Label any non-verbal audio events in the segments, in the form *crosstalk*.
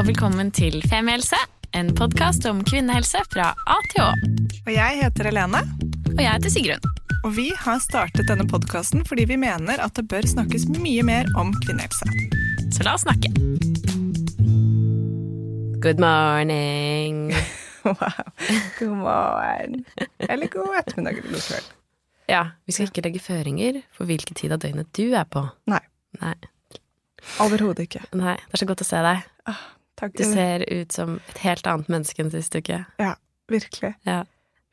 og velkommen til Femihelse, en podkast om kvinnehelse fra A til Å. Og jeg heter Helene, Og jeg heter Sigrun. og vi har startet denne podkasten fordi vi mener at det bør snakkes mye mer om kvinnehelse. Så la oss snakke. Good morning. *laughs* Wow. God morgen. Eller god ettermiddag eller god kveld. Ja, vi skal ikke legge føringer for hvilken tid av døgnet du er på. Nei, Nei, overhodet ikke. nei, det er så godt å se deg. Takk. Du ser ut som et helt annet menneske enn sist uke. Ja, virkelig. Ja.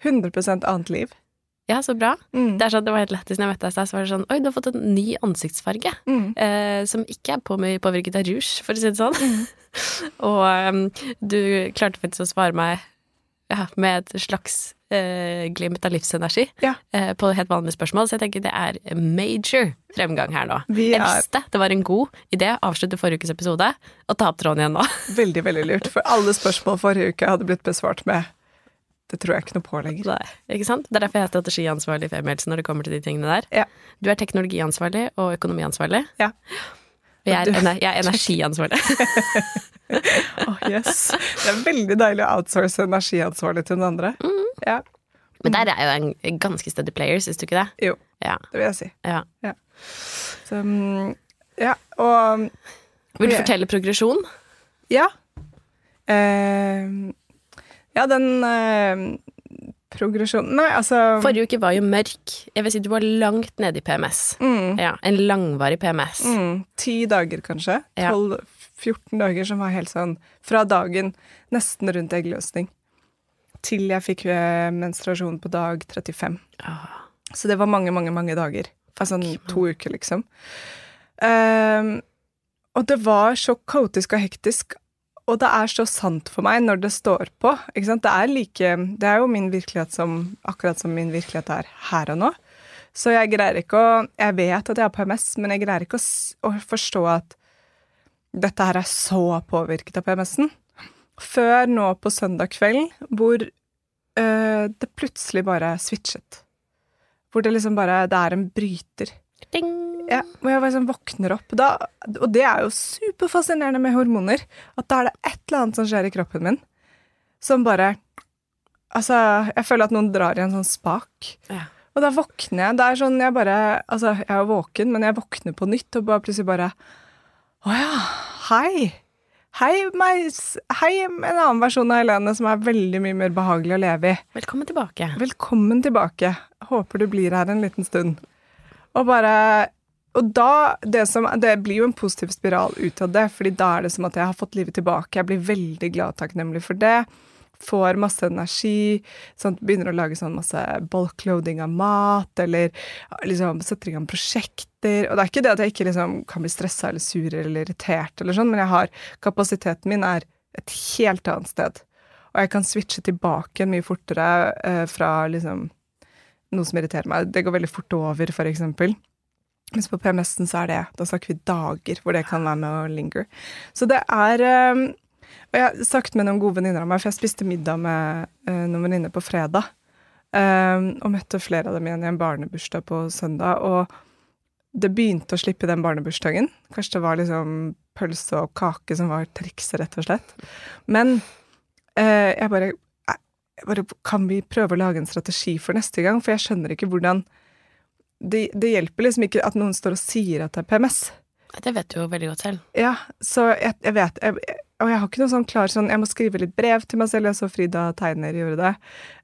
100 annet liv. Ja, så bra. Mm. Det, sånn, det var helt lættis når jeg møtte deg i stad. Så var det sånn Oi, du har fått en ny ansiktsfarge. Mm. Eh, som ikke er på påvirket av rouge, for å si det sånn. *laughs* og um, du klarte faktisk å svare meg ja, med et slags eh, glimt av livsenergi Ja. eh, på helt vanlige spørsmål. Så jeg tenker det er major fremgang her nå. Vi jeg er- visste det var en god idé å avslutte forrige ukes episode og ta opp tråden igjen nå. *laughs* Veldig, veldig lurt. For alle spørsmål forrige uke hadde blitt besvart med Det tror jeg ikke noe på lenger. Nei, ikke sant? Det er derfor jeg er strategiansvarlig i Femihelse når det kommer til de tingene der. Ja. Du er teknologiansvarlig og økonomiansvarlig. Ja. Og jeg er, jeg er energiansvarlig. *laughs* Oh, yes. Det er veldig deilig å outsource energiansvarlig til den andre. Mm. Ja, Men der er jo en ganske steady player, syns du ikke det? jo, Ja. det vil jeg si. ja. Så, mm, ja, og Vil du Ja. fortelle progresjon? Ja. Uh, ja, den uh, progresjonen Nei, altså Forrige uke var jo mørk. Jeg vil si du var langt nede i PMS. mm, Ja, En langvarig PMS. mm, Ti dager, kanskje. Ja. 12-14 dager som var helt sånn fra dagen nesten rundt eggløsning til jeg fikk eh, menstruasjon på dag 35. Ah, Så det var mange, mange, mange dager. Altså sånn to uker, liksom. Um, og det var så kaotisk og hektisk, og det er så sant for meg når det står på. Ikke sant? Det er like Det er jo min virkelighet som akkurat som min virkelighet er her og nå. Så jeg greier ikke å Jeg vet at jeg har PMS, men jeg greier ikke å, å forstå at dette her er så påvirket av PMS-en. Før nå på søndag kveld, hvor øh, det plutselig bare switchet. Hvor det liksom bare Det er en bryter. ding! Ja, hvor jeg liksom våkner opp. Da, og det er jo superfascinerende med hormoner. At da er det et eller annet som skjer i kroppen min som bare Altså, jeg føler at noen drar i en sånn spak. Ja. Og da våkner jeg. Det er sånn jeg bare Altså, jeg er jo våken, men jeg våkner på nytt og bare plutselig bare Å ja, hei. Hei, meg, hei, en annen versjon av Helene som er veldig mye mer behagelig å leve i. Velkommen tilbake. Velkommen tilbake. Håper du blir her en liten stund. Og bare Og da det, som, det blir jo en positiv spiral ut av det, fordi da er det som at jeg har fått livet tilbake. Jeg blir veldig glad og takknemlig for det. Får masse energi. Sånn, begynner å lage sånn masse bulkloading av mat, eller liksom setter i gang prosjekter. Og det er ikke det at jeg ikke liksom kan bli stressa eller sur eller irritert, eller sånn, men jeg har kapasiteten min er et helt annet sted. Og jeg kan switche tilbake mye fortere eh, fra liksom noe som irriterer meg. Det går veldig fort over, for eksempel. Mens på PMS-en så er det Da snakker vi dager hvor det kan være med å linger. Så det er eh, Og jeg har sagt med noen gode venninner av meg, for jeg spiste middag med uh, noen venninner på fredag. Um, og møtte flere av dem igjen i en barnebursdag på søndag. Og det begynte å slippe den barnebursdagen. Kanskje det var liksom pølse og kake som var trikset, rett og slett. Men uh, jeg bare jeg bare, Kan vi prøve å lage en strategi for neste gang? For jeg skjønner ikke hvordan Det, det hjelper liksom ikke at noen står og sier at det er PMS. Det vet du jo veldig godt selv. Ja, så jeg, jeg vet jeg- Og jeg har ikke noe sånn klar sånn Jeg må skrive litt brev til meg selv. Jeg så Frida Tegner gjorde det.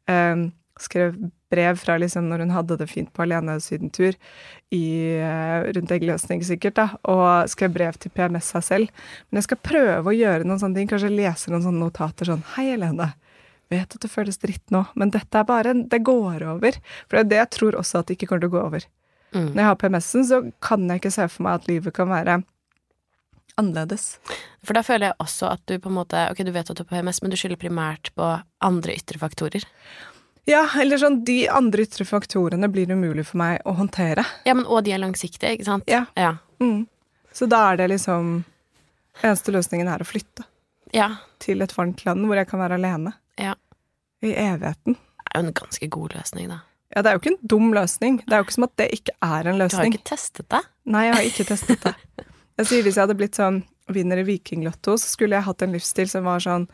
Um, skrev brev fra liksom når hun hadde det fint på alenesydentur uh, eh, rundt eggløsning, sikkert, da, og skrev brev til PMS seg selv. Men jeg skal prøve å gjøre noen sånne ting. Kanskje lese noen sånne notater sånn Hei, Helene. Vet at det føles dritt nå, men dette er bare en- Det går over. For det er det jeg tror også at det ikke kommer til å gå over. Mm. Når jeg har PMS-en, så kan jeg ikke se for meg at livet kan være annerledes. For da føler jeg også at du på en måte Ok, du vet at du er på PMS, men du skylder primært på andre ytre faktorer. Ja, eller sånn de andre ytre faktorene blir umulig for meg å håndtere. Ja, men og de er langsiktige, ikke sant? Ja. Ja. Mm. Så da er det liksom Eneste løsningen er å flytte ja. til et varmt land hvor jeg kan være alene. Ja. I evigheten. Det er jo en ganske god løsning, da. Ja, det er jo ikke en dum løsning. Det er jo ikke som at det ikke er en løsning. Du har jo ikke testet det. Nei, jeg har ikke testet det. *laughs* Jeg sier hvis jeg hadde blitt sånn vinner i Vikinglotto, så skulle jeg hatt en livsstil som var sånn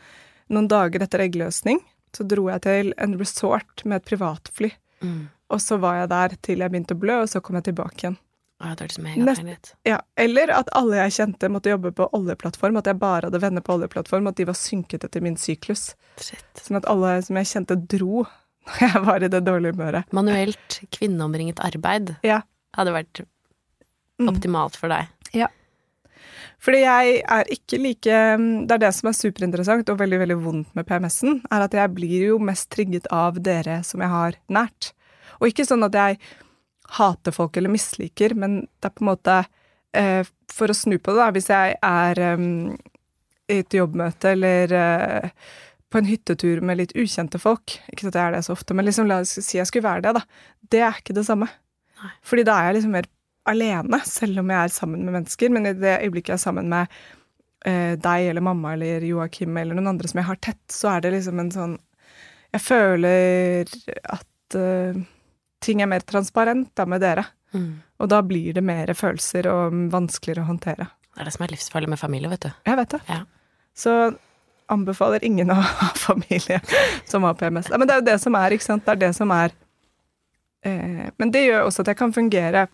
Noen dager etter eggløsning så dro jeg til en resort med et privatfly. Mm. Og så var jeg der til jeg begynte å blø, og så kom jeg tilbake igjen. Ja, det som megafeil ut. Ja, Eller at alle jeg kjente måtte jobbe på oljeplattform, at jeg bare hadde venner på oljeplattform, at de var synket etter min syklus. Shit. Sånn at alle som jeg kjente, dro *laughs* når jeg var i det dårlige humøret. Manuelt kvinneomringet arbeid Ja. hadde vært Mm. optimalt for deg. Fordi jeg er ikke like Det er det som er superinteressant og veldig veldig vondt med PMS-en, er at jeg blir jo mest trigget av dere som jeg har nært. Og ikke sånn at jeg hater folk eller misliker, men det er på en måte eh, For å snu på det, da, hvis jeg er eh, i et jobbmøte eller eh, på en hyttetur med litt ukjente folk Ikke at jeg er det så ofte, men liksom la oss si jeg skulle være det, da. Det er ikke det samme. Fordi da er jeg liksom mer alene, selv om jeg er sammen med mennesker. Men i det øyeblikket jeg er sammen med eh, deg eller mamma eller Joakim eller noen andre som jeg har tett, så er det liksom en sånn Jeg føler at eh, ting er mer transparent da med dere. Mm. Og da blir det mer følelser og vanskeligere å håndtere. Det er det som er livsfarlig med familie, vet du. Jeg vet det. Ja. Så anbefaler ingen å *laughs* ha familie som har PMS. Men det er jo det som er, ikke sant. Det er det som er eh, Men det gjør også at jeg kan fungere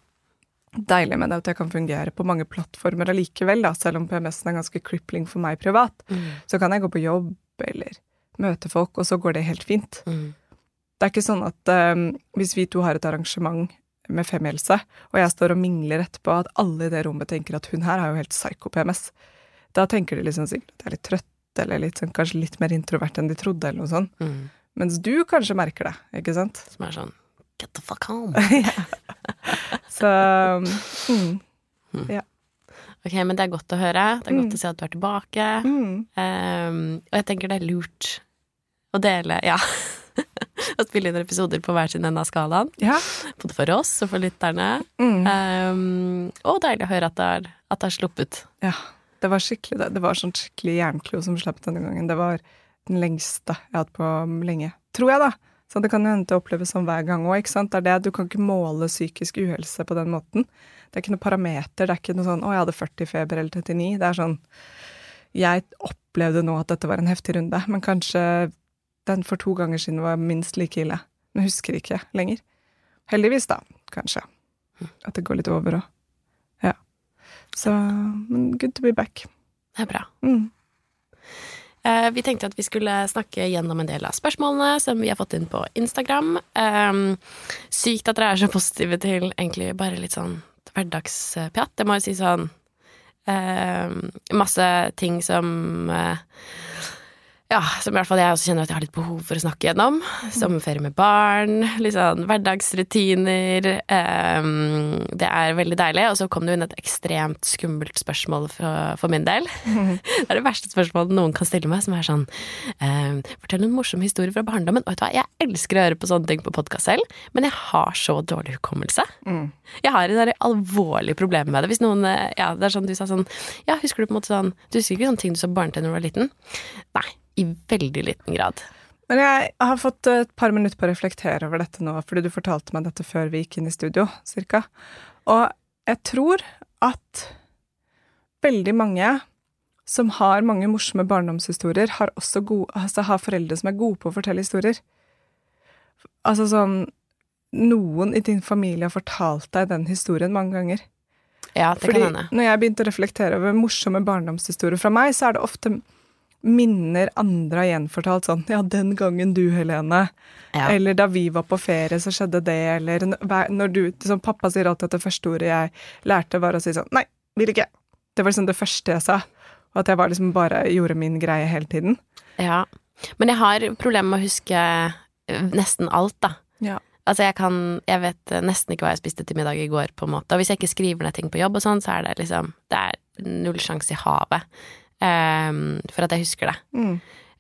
Deilig med det at jeg kan fungere på mange plattformer allikevel, da, selv om PMS-en er ganske crippling for meg privat. Mm. Så kan jeg gå på jobb eller møte folk, og så går det helt fint. Mm. Det er ikke sånn at um, hvis vi to har et arrangement med Femihelse, og jeg står og mingler etterpå, at alle i det rommet tenker at hun her er jo helt psyko-PMS. Da tenker de liksom sikkert at jeg er litt trøtt, eller litt sånn, kanskje litt mer introvert enn de trodde, eller noe sånt. Mm. Mens du kanskje merker det, ikke sant? Som er sånn Get the fuck home. *laughs* Så mm, Ok, men det er godt å høre. Det er godt Mm. å se at du er tilbake. mm, Um, og jeg tenker det er lurt å dele, ja. *laughs* Å spille inn episoder på hver sin ende av skalaen. Ja. Både for oss og for lytterne. Mm, Um, og deilig å høre at det er, at det er sluppet. ja. Det var skikkelig det. Det var sånn skikkelig jernklo som slapp denne gangen. Det var den lengste jeg har hatt på lenge. Tror jeg, da. Så det kan jo hende det oppleves sånn hver gang òg, du kan ikke måle psykisk uhelse på den måten. Det er ikke noe parameter. Det er ikke noe sånn 'Å, jeg hadde 40 i feber eller 39'. Det er sånn Jeg opplevde nå at dette var en heftig runde, men kanskje den for to ganger siden var minst like ille. Men husker ikke lenger. Heldigvis, da, kanskje. At det går litt over òg. Ja. Så Men good to be back. Det er bra. Mm. Eh, vi tenkte at vi skulle snakke gjennom en del av spørsmålene som vi har fått inn på Instagram. Um, sykt at dere er så positive til egentlig bare litt sånn hverdagspjatt. Jeg må jo si sånn um, Masse ting som eh, ja, som i hvert fall jeg også kjenner at jeg har litt behov for å snakke gjennom. Sommerferie med barn, litt sånn hverdagsrutiner. Um, det er veldig deilig. Og så kom det jo inn et ekstremt skummelt spørsmål for, for min del. *laughs* Det er det verste spørsmålet noen kan stille meg, som er sånn um, Fortell en morsom historie fra barndommen. Og vet du hva, jeg elsker å høre på sånne ting på podkast selv, men jeg har så dårlig hukommelse. Mm. Jeg har et alvorlig problem med det. Hvis noen eh, Ja, det er sånn du sa sånn Ja, husker du på en måte sånn Du husker ikke sånne ting du så på barne-TV da du var liten? Nei. I veldig liten grad. Men jeg har fått et par minutter på å reflektere over dette nå, fordi du fortalte meg dette før vi gikk inn i studio, cirka. Og jeg tror at veldig mange som har mange morsomme barndomshistorier, har også gode, altså har foreldre som er gode på å fortelle historier. Altså sånn Noen i din familie har fortalt deg den historien mange ganger. Ja, det Fordi kan hende. når jeg begynte å reflektere over morsomme barndomshistorier fra meg, så er det ofte minner andre har gjenfortalt sånn Ja, den gangen du, Helene. Ja. Eller da vi var på ferie, så skjedde det. Eller når du liksom, Pappa sier alltid at det første ordet jeg lærte, var å si sånn Nei, vil ikke. Det var liksom det første jeg sa. Og at jeg var liksom bare gjorde min greie hele tiden. ja. Men jeg har problemer med å huske eh, nesten alt, da. Ja. Altså, jeg kan Jeg vet nesten ikke hva jeg spiste til middag i går, på en måte. Og hvis jeg ikke skriver ned ting på jobb og sånn, så er det liksom Det er null sjanse i havet ehm, for at jeg husker det. Mm.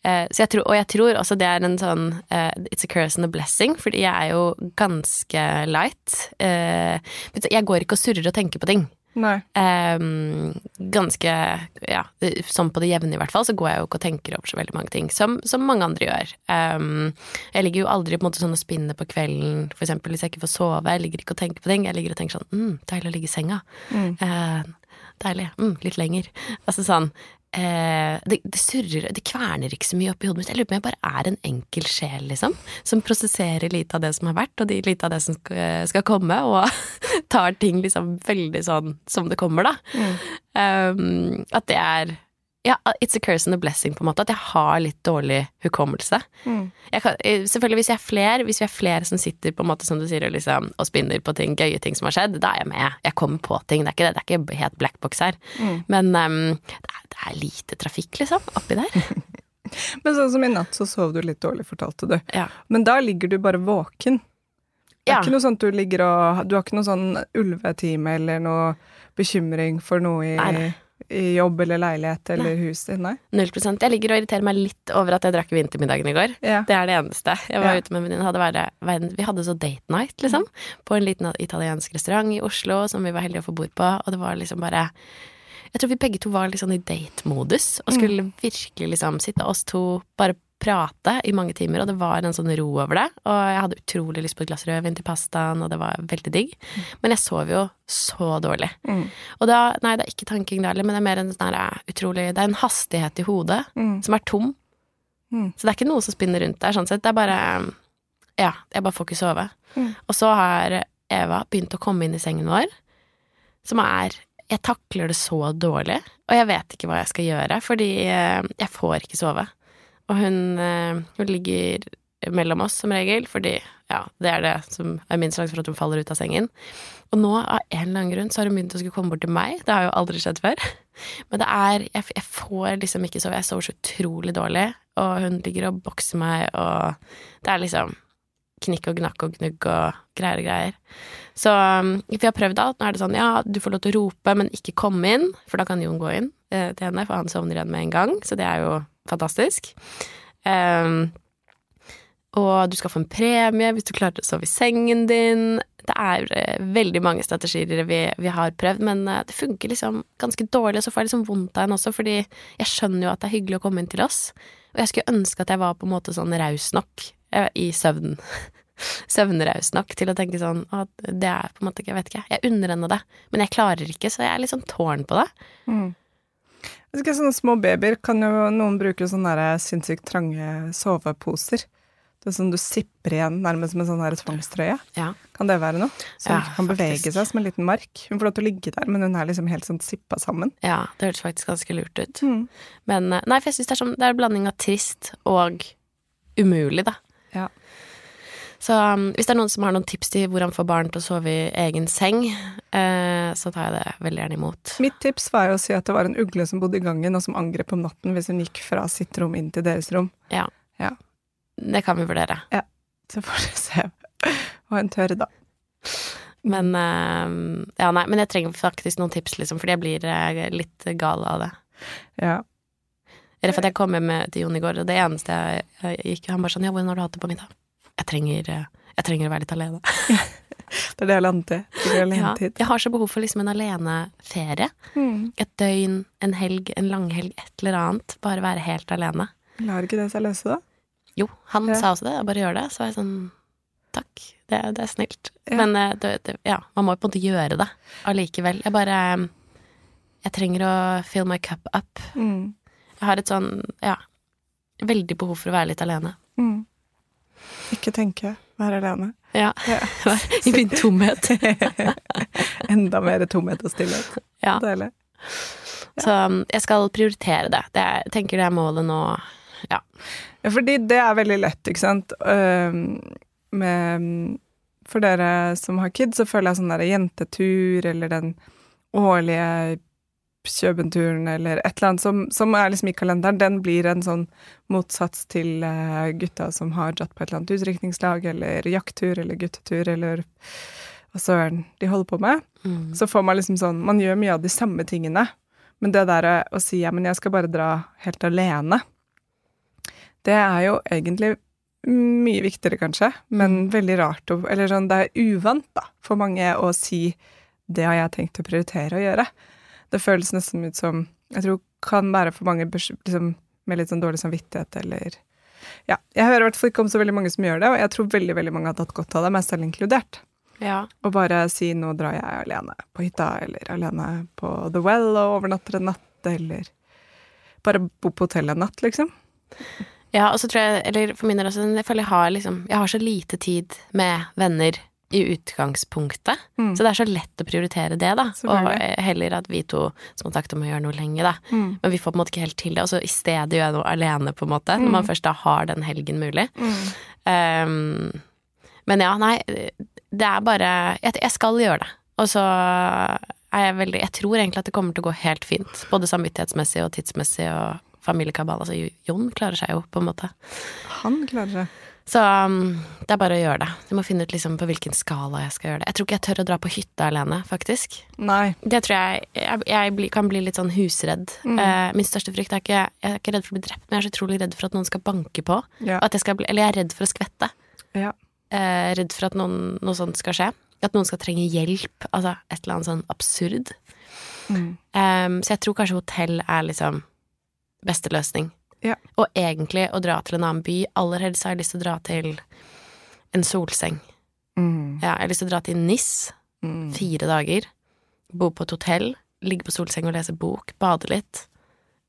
Uh, så jeg tror, og jeg tror også det er en sånn uh, It's a curse and a blessing, fordi jeg er jo ganske light. Uh, jeg går ikke og surrer og tenker på ting. Ehm, ganske ja, sånn på det jevne i hvert fall, så går jeg jo ikke og tenker over så veldig mange ting, som, som mange andre gjør. Um, jeg ligger jo aldri på en måte sånn og spinner på kvelden, for eksempel hvis jeg ikke får sove. Jeg ligger ikke og tenker på ting. Jeg ligger og tenker sånn mm, deilig å ligge i senga. Mm. Deilig. Mm, litt lenger. Altså sånn eh, det, det surrer, det kverner ikke så mye oppi hodet mitt. Jeg lurer på om jeg bare er en enkel sjel, liksom. Som prosesserer lite av det som har vært, og lite av det som skal, komme, og *laughs* tar ting liksom veldig sånn som det kommer, da. Um, at det er ja, it's a curse and a blessing, på en måte. At jeg har litt dårlig hukommelse. Jeg kan, eh, selvfølgelig, hvis jeg er flere, hvis vi er flere som sitter på en måte, som du sier, og liksom, og spinner på ting, gøye ting som har skjedd, da er jeg med. Jeg kommer på ting. Det er ikke, det er ikke helt black box her. Men um, det, er, det er lite trafikk, liksom, oppi der. *laughs* Men sånn som i natt, så sov du litt dårlig, fortalte du. Ja. Men da ligger du bare våken. Det er Ja. ikke noe sånt du ligger og Du har ikke noe sånn ulvetime eller noe bekymring for noe i, Nei, nei. I jobb eller leilighet eller hus? Nei? Prosent. Jeg ligger og irriterer meg litt over at jeg drakk vintermiddagen i går. Ja. Det er det eneste. Jeg var Ja. ute med en venninne. hadde vært- Vi hadde så date night, liksom. På en liten italiensk restaurant i Oslo som vi var heldige å få bord på. Og det var liksom bare Jeg tror vi begge to var litt sånn i date-modus. Og skulle virkelig liksom sitte oss to, bare prate i mange timer. Og det var en sånn ro over det. Og jeg hadde utrolig lyst på et glass rødvin til pastaen, og det var veldig digg. Men jeg sov jo så dårlig. Mm. Og da Nei, det er ikke tanking da heller, men det er mer en sånn her utrolig Det er en hastighet i hodet Mm. som er tom. Mm. Så det er ikke noe som spinner rundt der, sånn sett. Det er bare Ja, jeg bare får ikke sove. Mm. Og så har Eva begynt å komme inn i sengen vår, som er Jeg takler det så dårlig, og jeg vet ikke hva jeg skal gjøre, fordi eh, jeg får ikke sove. Og hun, eh, hun ligger mellom oss som regel, fordi ja, det er det som er min sjanse for at hun faller ut av sengen. Og nå, av en eller annen grunn, så har hun begynt å skulle komme bort til meg. Det har jo aldri skjedd før. *laughs* Men det er Jeg, jeg får liksom ikke sove. Jeg sover så utrolig dårlig, og hun ligger og bokser meg, og det er liksom knikk og gnakk og gnugg og greier og greier. Så um, vi har prøvd alt. Nå er det sånn ja, du får lov til å rope, men ikke komme inn, for da kan Jon gå inn eh, til henne, for han sovner igjen med en gang, så det er jo fantastisk. Um, og du skal få en premie hvis du klarer å sove i sengen din. Det er uh, veldig mange strategier vi, vi har prøvd, men uh, det funker liksom ganske dårlig, og så får jeg liksom vondt av henne også, fordi jeg skjønner jo at det er hyggelig å komme inn til oss. Og jeg skulle ønske at jeg var på en måte sånn raus nok uh, i søvn. *laughs* Søvnraus nok til å tenke sånn at det er på en måte ikke Jeg vet ikke. Jeg unner henne det, men jeg klarer ikke, så jeg er litt sånn tårn på det. Mm. Jeg husker sånne små babyer kan jo noen bruke sånne der sinnssykt trange soveposer. Det er sånn du sipper igjen nærmest som en sånn her tvangstrøye. Ja. Kan det være noe? Som Ja, kan bevege faktisk. seg som en liten mark. Hun får lov til å ligge der, men hun er liksom helt sånn sippa sammen. ja, det hørtes faktisk ganske lurt ut. Mm. Men eh, nei, for jeg syns det er sånn Det er en blanding av trist og umulig, da. Ja. Så um, hvis det er noen som har noen tips til hvordan få barn til å sove i egen seng, eh, så tar jeg det veldig gjerne imot. Mitt tips var jo å si at det var en ugle som bodde i gangen, og som angrep om natten hvis hun gikk fra sitt rom inn til deres rom. Ja. Ja. Det kan vi vurdere. Ja. Så får du se hva hun tør, da. Men uh, Ja, nei, men jeg trenger faktisk noen tips, liksom, fordi jeg blir uh, litt gal av det. Ja. Rett at jeg kom hjem med- til Jon i går, og det eneste jeg, jeg gikk Han bare sånn Ja, hvordan har du hatt det på middag? Jeg trenger, jeg trenger å være litt alene. Det er det jeg landet. Ja, jeg har så behov for liksom en aleneferie. Mm. Et døgn, en helg, en langhelg, et eller annet. Bare være helt alene. Lar ikke det seg løse, da? Jo, han Ja. sa også det. Bare gjør det. Så var jeg sånn Takk, det, det er snilt. Ja. Men eh, det, det, ja, man må jo på en måte gjøre det allikevel. Jeg bare Jeg trenger å fill my cup up. Mm. Jeg har et sånn, ja Veldig behov for å være litt alene. Mm. Ikke tenke, være alene. Ja. Ja. *laughs* I min tomhet. *laughs* Enda mer tomhet og stillhet. Ja. Deilig. Så um, jeg skal prioritere det. det er, jeg tenker det er målet nå. Ja. Ja, fordi det er veldig lett, ikke sant. Med, for dere som har kids, så føler jeg sånn der jentetur, eller den årlige Kjøbenturen, eller et eller annet som, som er liksom i kalenderen, den blir en sånn motsats til uh, gutta som har dratt på et eller annet utdrikningslag, eller jakttur, eller guttetur, eller hva søren de holder på med. Mm. Så får man liksom sånn Man gjør mye av de samme tingene. Men det der å si ja, men jeg skal bare dra helt alene, det er jo egentlig mye viktigere, kanskje, men veldig rart Eller sånn, det er uvant, da, for mange å si det har jeg tenkt å prioritere å gjøre. Det føles nesten ut som Jeg tror kan være for mange liksom, med litt sånn dårlig samvittighet eller Ja. Jeg hører i hvert fall ikke om så veldig mange som gjør det, og jeg tror veldig, veldig mange har tatt godt av det, meg selv inkludert. Ja. Og bare si 'nå drar jeg alene på hytta', eller 'alene på The Well' og overnatter en natt, eller bare bo på hotell en natt, liksom. ja, og så tror jeg, eller for min del også, jeg føler jeg har liksom Jeg har så lite tid med venner i utgangspunktet. Mm. Så det er så lett å prioritere det, da. Og eh, heller at vi to som har sagt om å gjøre noe lenge, da. Mm. Men vi får på en måte ikke helt til det. Og så i stedet gjør jeg noe alene, på en måte. Mm. Når man først da har den helgen mulig. Um, men ja, nei, det er bare Jeg, jeg skal gjøre det. Og så er jeg veldig Jeg tror egentlig at det kommer til å gå helt fint. Både samvittighetsmessig og tidsmessig og familiekabal. Altså Jon klarer seg jo, på en måte. Han klarer det. Så um, det er bare å gjøre det. Jeg må finne ut liksom på hvilken skala jeg skal gjøre det. Jeg tror ikke jeg tør å dra på hytta alene, faktisk. Nei. Det tror jeg Jeg, jeg bli, kan bli litt sånn husredd. Mm. Uh, min største frykt er ikke Jeg er ikke redd for å bli drept, men jeg er så utrolig redd for at noen skal banke på. Ja. Jeg skal bli, eller jeg er redd for å skvette. ja. Uh, redd for at noen, noe sånt skal skje. At noen skal trenge hjelp. Altså et eller annet sånn absurd. Mm. Um, så jeg tror kanskje hotell er liksom beste løsning. Ja. Og egentlig å dra til en annen by. Aller helst har jeg lyst til å dra til en solseng. Mm. Ja, jeg har lyst til å dra til NIS Mm. fire dager. Bo på et hotell. Ligge på solseng og lese bok. Bade litt.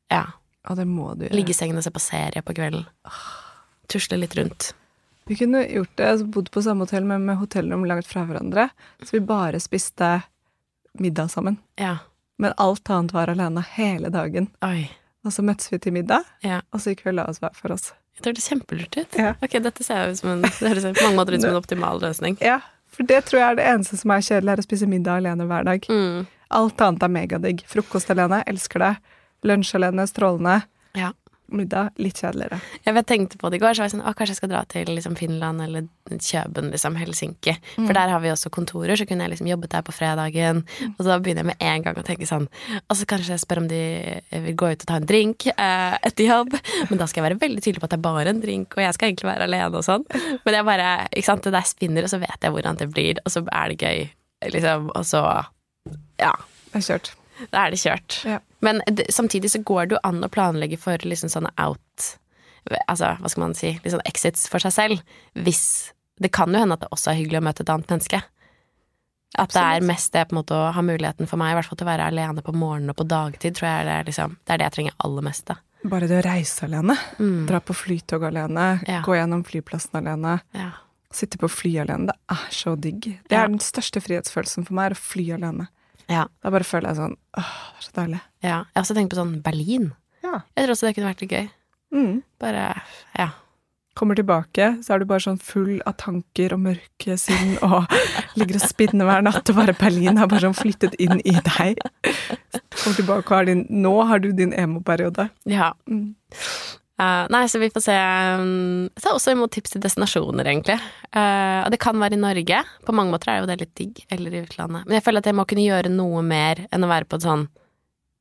Ja. Ja, det må du gjøre. Ligge i sengen og se på serie på kvelden. Tusle litt rundt. Vi kunne gjort det, altså bodd på samme hotell, men med hotellrom langt fra hverandre. Så vi bare spiste middag sammen. Ja. Men alt annet var alene hele dagen. Oi. Og så møttes vi til middag, Ja. og så gikk vi og la oss hver for oss. Det hørtes kjempelurt ut. Ja. Ok, dette ser jeg som en, det høres på mange måter ut som en *laughs* optimal løsning. Ja, for det tror jeg er det eneste som er kjedelig, er å spise middag alene hver dag. Mm. Alt annet er megadigg. Frokost alene, elsker det. Lunsj alene, strålende. Ja. Middag, litt kjedeligere. Jeg tenkte på det i går, så var jeg sånn Å, kanskje jeg skal dra til liksom, Finland eller Kjøben, liksom, Helsinki. For der har vi også kontorer, så kunne jeg liksom jobbet der på fredagen. Og så begynner jeg med en gang å tenke sånn Og så kanskje jeg spør om de vil gå ut og ta en drink eh, etter jobb. Men da skal jeg være veldig tydelig på at det er bare en drink, og jeg skal egentlig være alene og sånn. Men jeg bare Ikke sant, det der spinner, og så vet jeg hvordan det blir, og så er det gøy, liksom. Og så Ja. Det er kjørt. Da er det kjørt. Ja. Men det, samtidig så går det jo an å planlegge for liksom sånne out Altså, hva skal man si, sånn exits for seg selv. Hvis Det kan jo hende at det også er hyggelig å møte et annet menneske. At det er mest det på en måte å ha muligheten for meg, i hvert fall til å være alene på morgenen og på dagtid, tror jeg er det liksom Det er det jeg trenger aller mest, da. Bare det å reise alene. Mm. Dra på flytog alene. Ja. Gå gjennom flyplassen alene. Ja. Sitte på fly alene. Det er så digg. Det Ja. er den største frihetsfølelsen for meg, er å fly alene. Ja. Da bare føler jeg sånn Åh, det er så deilig. ja. Jeg har også tenkt på sånn Berlin. Ja. Jeg tror også det kunne vært litt gøy. Mm. Bare Ja. Kommer tilbake, så er du bare sånn full av tanker og mørke sinn og *laughs* ligger og spinner hver natt, og bare Berlin har bare sånn flyttet inn i deg. Kommer tilbake og har din Nå har du din emo-periode. ja. Mm. Eh, nei, så vi får se. um, Jeg tar også imot tips til destinasjoner, egentlig. Uh, og det kan være i Norge. På mange måter er jo det litt digg. Eller i utlandet. Men jeg føler at jeg må kunne gjøre noe mer enn å være på et sånn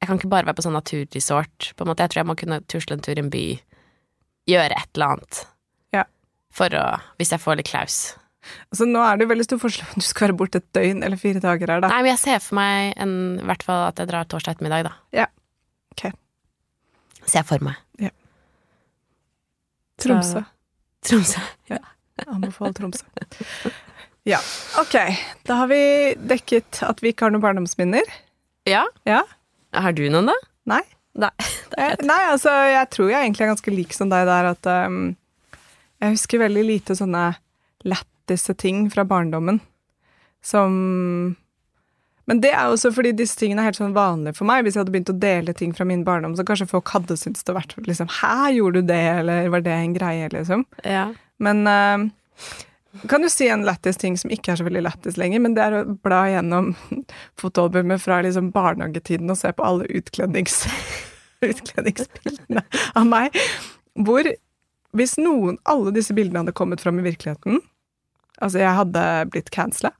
Jeg kan ikke bare være på sånn naturresort. På en måte. Jeg tror jeg må kunne tusle en tur i en by. Gjøre et eller annet. Ja. For å Hvis jeg får litt klaus. Altså, nå er det jo veldig stor forskjell om du skal være borte et døgn eller fire dager her, da. Nei, men jeg ser for meg en, i hvert fall at jeg drar torsdag ettermiddag, da. Ja. Ok. Ser jeg for meg. Tromsø. Tromsø. *laughs* Ja. Anbefal Tromsø. Ja, ok. Da har vi dekket at vi ikke har noen barndomsminner. Ja. Ja? Har du noen, da? Nei. Nei. *laughs* Nei, altså, jeg tror jeg egentlig er ganske lik som deg der at um, jeg husker veldig lite sånne lættise ting fra barndommen som Men det er også fordi disse tingene er helt sånn vanlige for meg. Hvis jeg hadde begynt å dele ting fra min barndom, så kanskje folk hadde syntes det vært liksom Hæ, gjorde du det, eller var det en greie, liksom? Ja. Men uh, kan du si en lættis ting som ikke er så veldig lættis lenger, men det er å bla gjennom *laughs* fotoalbumet fra liksom barnehagetiden og se på alle utklednings, *laughs* utkledningsbildene av meg. Hvor hvis noen, alle disse bildene hadde kommet fram i virkeligheten Altså, jeg hadde blitt cancela.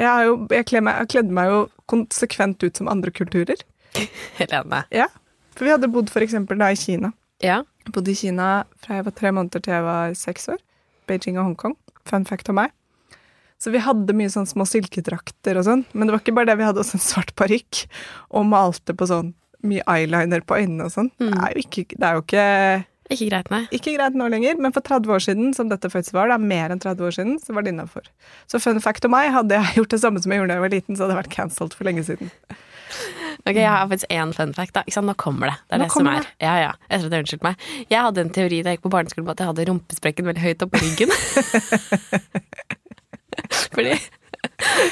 Jeg, har jo, jeg, kler meg, jeg kledde meg jo konsekvent ut som andre kulturer. *laughs* Helene. Ja. For vi hadde bodd eksempel da i Kina. Ja. Jeg bodde i Kina fra jeg var tre måneder til jeg var seks år. Beijing og Hongkong. Fun fact om meg. Så vi hadde mye sånn små silkedrakter og sånn. Men det var ikke bare det, vi hadde også en svart parykk og malte på sånn mye eyeliner på øynene og sånn. Mm. Det, det er jo ikke Ikke greit, nei. Ikke greit nå lenger, men for 30 år siden, som dette faktisk var, da, mer enn 30 år siden, så var det innafor. Så fun fact om meg, hadde jeg gjort det samme som jeg gjorde da jeg var liten, så hadde jeg vært cancelled for lenge siden. Ok, Jeg har faktisk én fun fact. da. Ikke sant? Nå kommer det. Det er Nå det som er. Ja, ja. Jeg unnskyldt meg. Jeg hadde en teori da jeg gikk på barneskolen på at jeg hadde rumpesprekken veldig høyt oppe på ryggen. *laughs* fordi,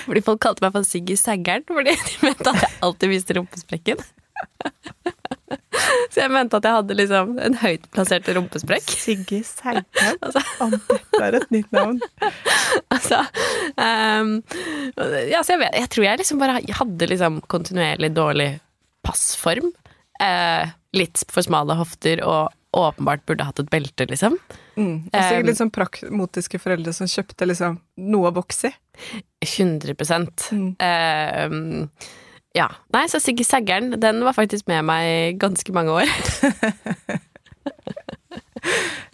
fordi folk kalte meg for Siggy Saggeren, fordi de mente at jeg alltid viste rumpesprekken. Så jeg mente at jeg hadde liksom en høyt plassert rumpesprekk. Sigge Sergen. Altså, Å, dette er et nytt navn. altså um, ja, så jeg, vet, jeg tror jeg liksom bare hadde liksom kontinuerlig dårlig passform. Uh, litt for smale hofter og åpenbart burde hatt et belte, liksom. Mm. Og sikkert Um, litt sånn pragmotiske foreldre som kjøpte liksom noe å vokse i. 100 Mm. Ehm, Ja. Nei, så Siggy Saggeren, den var faktisk med meg ganske mange år.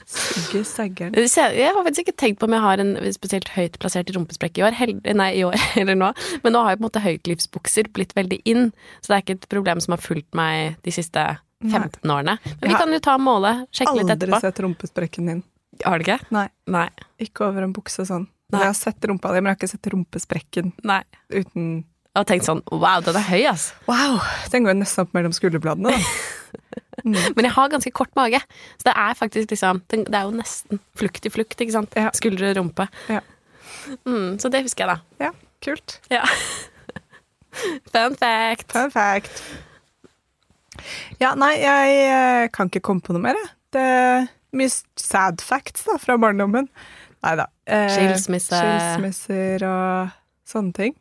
Siggy Saggeren Jeg har faktisk ikke tenkt på om jeg har en spesielt høyt plassert rumpesprekk i år, hel- nei, i år *laughs* eller nå. Men nå har jo på en måte høytlivsbukser blitt veldig inn, så det er ikke et problem som har fulgt meg de siste 15 årene. Men vi kan jo ta målet, sjekke litt etterpå. Aldri sett rumpesprekken din. Har du ikke? Nei, Nei. ikke over en bukse sånn. Nei. Jeg har sett rumpa di, men jeg har ikke sett rumpesprekken Nei. uten Jeg har tenkt sånn wow, den er høy, ass. Wow! Den går nesten opp mellom skulderbladene, da. *laughs* Men jeg har ganske kort mage, så det er faktisk liksom Det er jo nesten flukt i flukt, ikke sant? Ja. Skuldre og rumpe. Ja. Mm, så det husker jeg, da. Ja, kult. Ja. *laughs* Fun fact. Fun fact. Ja, nei, jeg eh, kan ikke komme på noe mer, jeg. Det er mye sad facts da, fra barndommen. Nei da. Eh, Skilsmisse. Skilsmisser og sånne ting.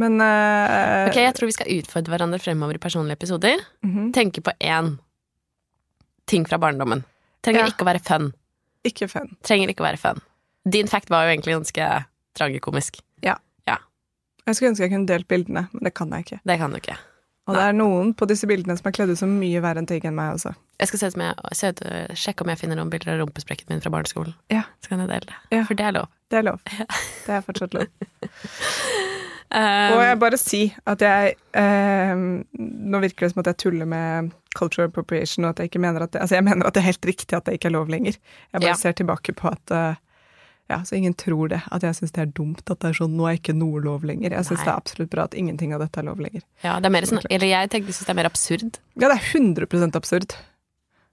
Men uh, Ok, Jeg tror vi skal utfordre hverandre fremover i personlige episoder. mhm, Tenke på én ting fra barndommen. Trenger Ja. ikke å være fun. Ikke fun. Trenger ikke å være fun. Din fact var jo egentlig ganske tragikomisk. Jeg skulle ønske jeg kunne delt bildene, men det kan jeg ikke. Det kan du ikke. Og det er noen på disse bildene som er kledd ut som mye verre enn ting enn meg også. Jeg skal se ut som jeg, se ut, sjekke om jeg finner noen bilder av rumpesprekken min fra barneskolen. Ja. Så kan jeg dele det. Ja. For det er lov. Det er lov. *laughs* Det er fortsatt lov. *laughs* Um, Og jeg bare si at jeg eh, Nå virker det som at jeg tuller med cultural appropriation, og at jeg ikke mener at det, Altså, jeg mener at det er helt riktig at det ikke er lov lenger. Jeg bare Ja. ser tilbake på at uh, Ja, så ingen tror det. At jeg syns det er dumt at det er sånn Nå er ikke noe lov lenger. Jeg syns det er absolutt bra at ingenting av dette er lov lenger. ja, det er mer sånn, eller jeg tenkte synes det er mer absurd. Ja, det er 100 absurd.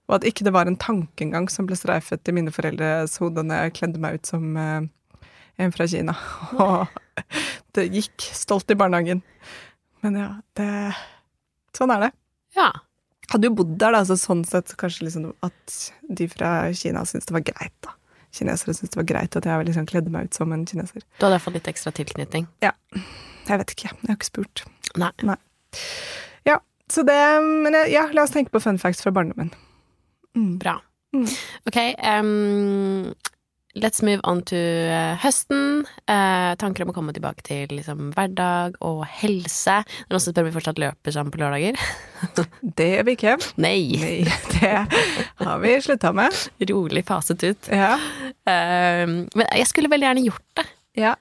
Og at ikke det var en tanke engang som ble streifet i mine foreldres hode når jeg kledde meg ut som eh, en fra Kina. Og det gikk stolt i barnehagen. Men ja, det Sånn er det. Ja. Hadde jo bodd der, da, så sånn sett kanskje liksom at de fra Kina syntes det var greit, da. Kinesere syntes det var greit at jeg liksom kledde meg ut som en kineser. Du hadde fått litt ekstra tilknytning. Ja. Jeg vet ikke, jeg har ikke spurt. Nei. Ja, så det Men ja, la oss tenke på fun facts fra barndommen. Mm. Bra. Mm. Ok, um, let's move on to eh, høsten. Eh, tanker om å komme tilbake til liksom, hverdag og helse. Det er noen som spør om vi fortsatt løper sammen på lørdager. *laughs* Det gjør vi ikke. Nei! Nei, det har vi slutta med. Rolig faset ut. Ja. Um, men jeg skulle veldig gjerne gjort det. Ja.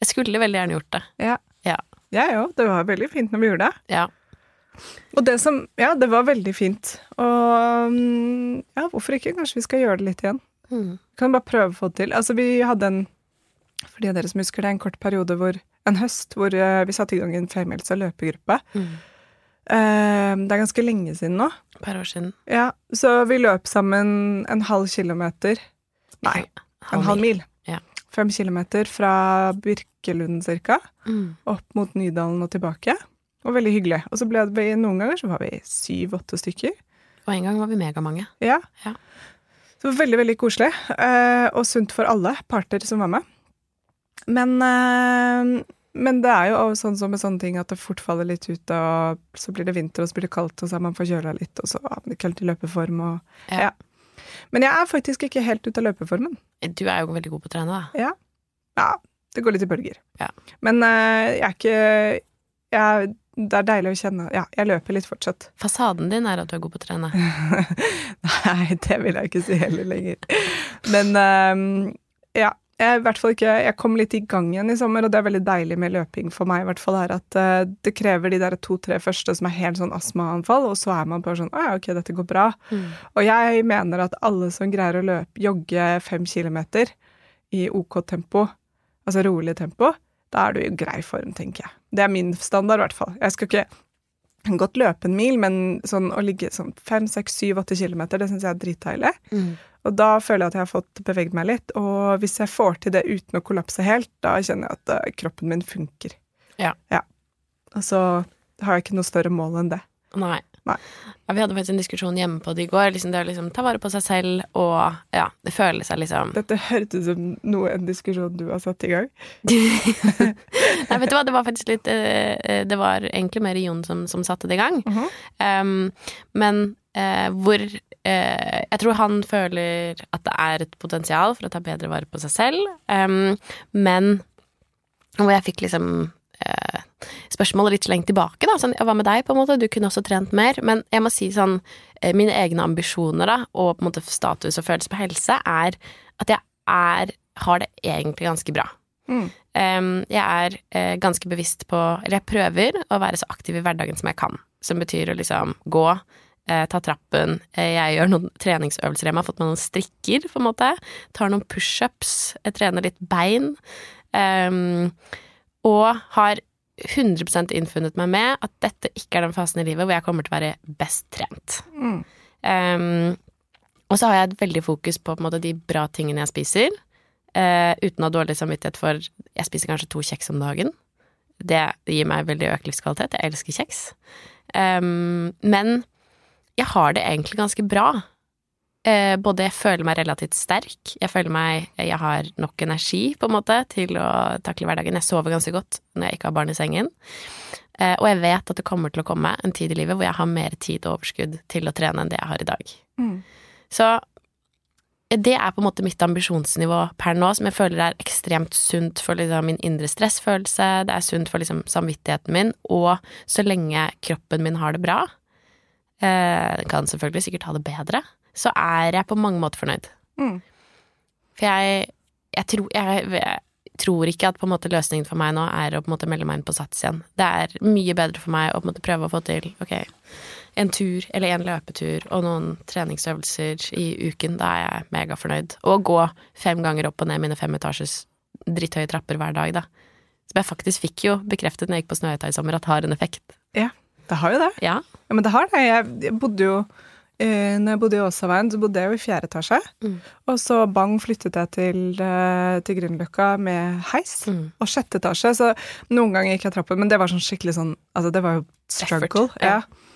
Jeg skulle veldig gjerne gjort det. Jeg òg. Det var veldig fint når vi gjorde det. Ja. Og det som Ja, det var veldig fint. Og mm, ja, hvorfor ikke? Kanskje vi skal gjøre det litt igjen. Mm. Kan bare prøve å få det til. Altså, vi hadde en For de av dere som husker det, en kort periode hvor En høst hvor uh, vi satte i gang en og løpegruppe. Mm. Uh, det er ganske lenge siden nå. Per år siden. Ja, Så vi løp sammen en halv kilometer Nei, en halv mil. Ja. Fem kilometer fra Birkelund cirka. Mm. opp mot Nydalen og tilbake. Og veldig hyggelig. Og så ble det noen ganger så var vi syv-åtte stykker. Og en gang var vi megamange. Ja. Ja. Så det var veldig, veldig koselig. Eh, og sunt for alle parter som var med. Men, eh, men det er jo sånn som med sånne ting at det fort faller litt ut, og så blir det vinter, og så blir det kaldt, og så er man forkjøla litt, og så er man ikke helt i løpeform, og Ja. ja. Men jeg er faktisk ikke helt ute av løpeformen. Du er jo veldig god på å trene, da. Ja. ja det går litt i bølger. Ja. Men eh, jeg er ikke jeg, Det er deilig å kjenne Ja, jeg løper litt fortsatt. Fasaden din er at du er god på å trene. *laughs* Nei, det vil jeg ikke si heller lenger. Men um, ja. jeg, i hvert fall ikke, jeg kom litt i gang igjen i sommer, og det er veldig deilig med løping for meg, i hvert fall er at uh, det krever de der to-tre første som er helt sånn astmaanfall, og så er man bare sånn Å ja, ok, dette går bra. Mm. Og jeg mener at alle som greier å løpe, jogge fem kilometer i OK tempo, altså rolig tempo, da er du i grei form, tenker jeg. Det er min standard, i hvert fall. Jeg skal ikke godt løpe en mil, men sånn å ligge sånn fem, seks, syv, åtte kilometer, det syns jeg er dritdeilig. Mm. Og da føler jeg at jeg har fått beveget meg litt. Og hvis jeg får til det uten å kollapse helt, da kjenner jeg at uh, kroppen min funker. Ja. Og så har jeg ikke noe større mål enn det. Nei. Ja, vi hadde faktisk en diskusjon hjemme på det i går. Liksom det å liksom ta vare på seg selv og ja, det føler seg liksom Dette hørtes ut som noe, en diskusjon du har satt i gang. *laughs* Nei, vet du hva, det var faktisk litt eh, eh, Det var egentlig mer Jon som, som satte det i gang. Mhm. Um, men uh, hvor uh, Jeg tror han føler at det er et potensial for å ta bedre vare på seg selv, um, men hvor jeg fikk liksom spørsmålet litt slengt tilbake, da. Sånn, hva med deg, på en måte? Du kunne også trent mer. Men jeg må si sånn, eh, mine egne ambisjoner, da, og på en måte status og følelse på helse, er at jeg er har det egentlig ganske bra. Mm. Um, jeg er eh, ganske bevisst på Eller jeg prøver å være så aktiv i hverdagen som jeg kan. Som betyr å liksom gå, eh, ta trappen. Eh, jeg gjør noen treningsøvelser hjemme. Har fått med noen strikker, på en måte. Tar noen pushups. Jeg trener litt bein. Um, og har 100 innfunnet meg med at dette ikke er den fasen i livet hvor jeg kommer til å være best trent. Mm. Um, og så har jeg et veldig fokus på, på måte, de bra tingene jeg spiser, uh, uten å ha dårlig samvittighet for Jeg spiser kanskje to kjeks om dagen. Det gir meg veldig økt livskvalitet. Jeg elsker kjeks. Um, men jeg har det egentlig ganske bra. Eh, både jeg føler meg relativt sterk, jeg føler meg Jeg har nok energi, på en måte, til å takle hverdagen. Jeg sover ganske godt når jeg ikke har barn i sengen. Eh, og jeg vet at det kommer til å komme en tid i livet hvor jeg har mer tid og overskudd til å trene enn det jeg har i dag. Mm. Så det er på en måte mitt ambisjonsnivå per nå, som jeg føler er ekstremt sunt for liksom min indre stressfølelse, det er sunt for liksom samvittigheten min, og så lenge kroppen min har det bra, eh, kan selvfølgelig sikkert ha det bedre, så er jeg på mange måter fornøyd. Mm. For jeg, jeg, tror, jeg, jeg tror ikke at måte løsningen for meg nå er å måte melde meg inn på Sats igjen. Det er mye bedre for meg å måte prøve å få til ok, en tur eller en løpetur og noen treningsøvelser i uken. Da er jeg megafornøyd. Og gå fem ganger opp og ned mine fem etasjes dritthøye trapper hver dag, da. Som jeg faktisk fikk jo bekreftet når jeg gikk på Snøhetta i sommer, at har en effekt. Ja, det har jo det. Ja. Ja, men det har det. Jeg bodde jo eh, Når jeg bodde i Åsaveien, så bodde jeg jo i fjerde etasje. Mm. Og så bang flyttet jeg til, eh, til Grünerløkka med heis. Mm. Og sjette etasje, så noen ganger gikk jeg trappen, men det var sånn skikkelig sånn Altså, det var jo struggle. Ja. ja.